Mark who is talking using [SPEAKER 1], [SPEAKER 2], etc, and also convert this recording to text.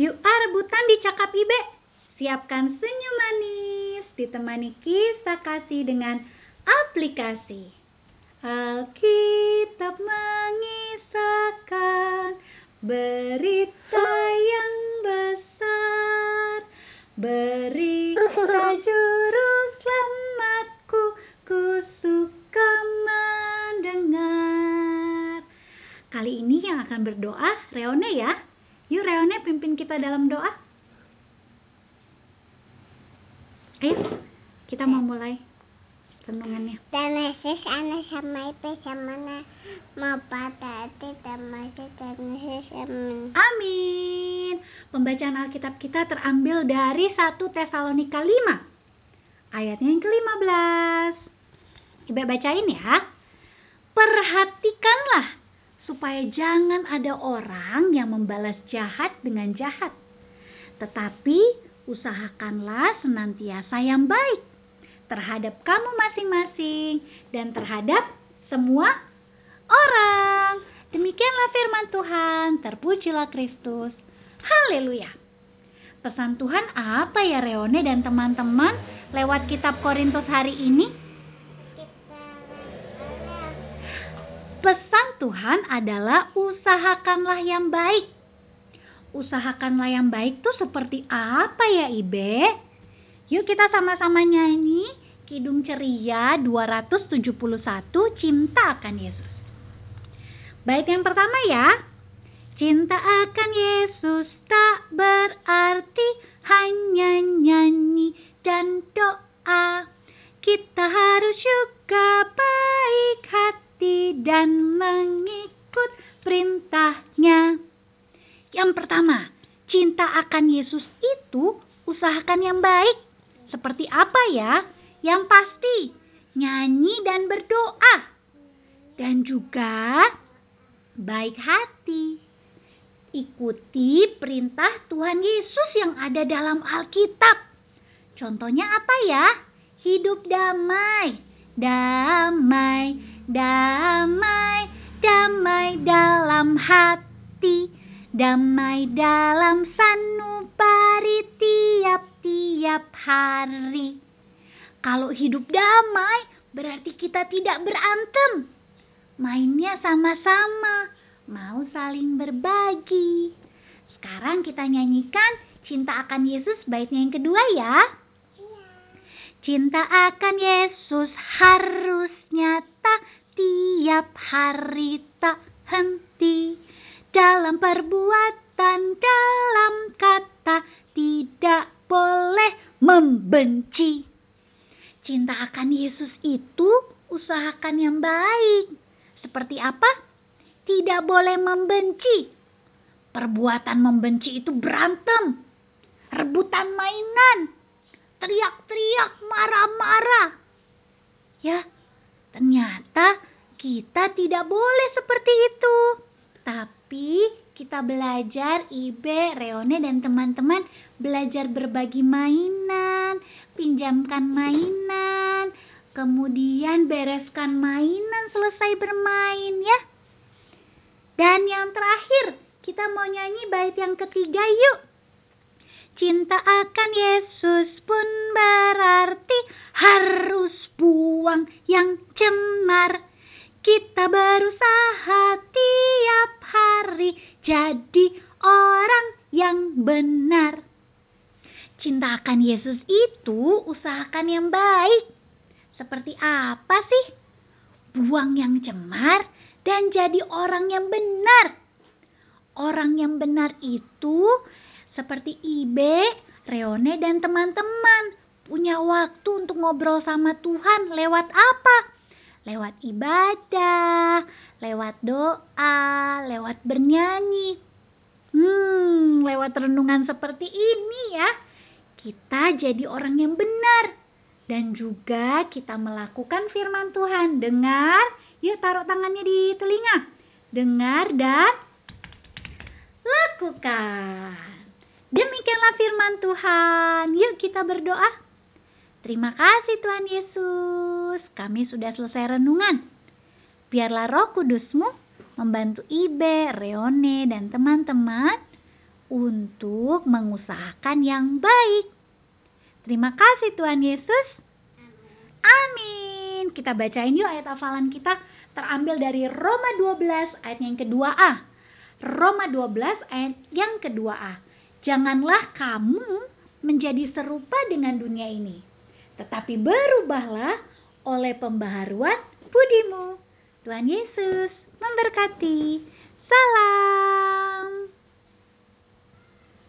[SPEAKER 1] Yuk ah rebutan di cakap Ibe. Siapkan senyum manis, ditemani kisah kasih dengan aplikasi. Alkitab mengisahkan berita yang besar, berita juru selamatku, ku suka mendengar. Kali ini yang akan berdoa Reone ya. Reone pimpin kita dalam doa. Ayo, kita mau mulai renungannya.
[SPEAKER 2] Dan Yesus sama sama na mau dan. Amin.
[SPEAKER 1] Pembacaan Alkitab kita terambil dari 1 Tesalonika 5. Ayatnya yang ke-15. Ibu bacain ya. Perhatikanlah supaya jangan ada orang yang membalas jahat dengan jahat. Tetapi usahakanlah senantiasa yang baik terhadap kamu masing-masing dan terhadap semua orang. Demikianlah firman Tuhan, terpujilah Kristus. Haleluya. Pesan Tuhan apa ya Reone dan teman-teman lewat kitab Korintus hari ini? Pesan Tuhan adalah usahakanlah yang baik usahakanlah yang baik tuh seperti apa ya Ibe? Yuk kita sama-sama nyanyi Kidung Ceria 271 Cinta akan Yesus. Bait yang pertama ya. Cinta akan Yesus tak berarti hanya nyanyi dan doa. Kita harus juga baik hati dan mengikut perintahnya. Yang pertama, cinta akan Yesus itu usahakan yang baik. Seperti apa ya? Yang pasti, nyanyi dan berdoa. Dan juga baik hati. Ikuti perintah Tuhan Yesus yang ada dalam Alkitab. Contohnya apa ya? Hidup damai, damai, damai, damai dalam hati Damai dalam sanubari tiap-tiap hari. Kalau hidup damai, berarti kita tidak berantem. Mainnya sama-sama, mau saling berbagi. Sekarang kita nyanyikan Cinta akan Yesus baitnya yang kedua ya. Cinta akan Yesus harus nyata tiap hari tak henti dalam perbuatan, dalam kata, tidak boleh membenci. Cinta akan Yesus itu usahakan yang baik. Seperti apa? Tidak boleh membenci. Perbuatan membenci itu berantem, rebutan mainan, teriak-teriak, marah-marah. Ya, ternyata kita tidak boleh seperti itu. Tapi kita belajar Ibe, Reone dan teman-teman belajar berbagi mainan, pinjamkan mainan, kemudian bereskan mainan selesai bermain ya. Dan yang terakhir, kita mau nyanyi bait yang ketiga yuk. Cinta akan Yesus pun berarti harus buang yang cemar kita berusaha tiap hari jadi orang yang benar. Cinta akan Yesus itu usahakan yang baik. Seperti apa sih? Buang yang cemar dan jadi orang yang benar. Orang yang benar itu seperti Ibe, Reone dan teman-teman punya waktu untuk ngobrol sama Tuhan lewat apa? Lewat ibadah, lewat doa, lewat bernyanyi. Hmm, lewat renungan seperti ini ya, kita jadi orang yang benar. Dan juga kita melakukan firman Tuhan. Dengar, yuk taruh tangannya di telinga. Dengar dan lakukan. Demikianlah firman Tuhan. Yuk kita berdoa. Terima kasih Tuhan Yesus, kami sudah selesai renungan. Biarlah roh kudusmu membantu Ibe, Reone, dan teman-teman untuk mengusahakan yang baik. Terima kasih Tuhan Yesus. Amin. Kita bacain yuk ayat hafalan kita terambil dari Roma 12 ayat yang kedua A. Roma 12 ayat yang kedua A. Janganlah kamu menjadi serupa dengan dunia ini, tetapi berubahlah oleh pembaharuan budimu. Tuhan Yesus memberkati. Salam.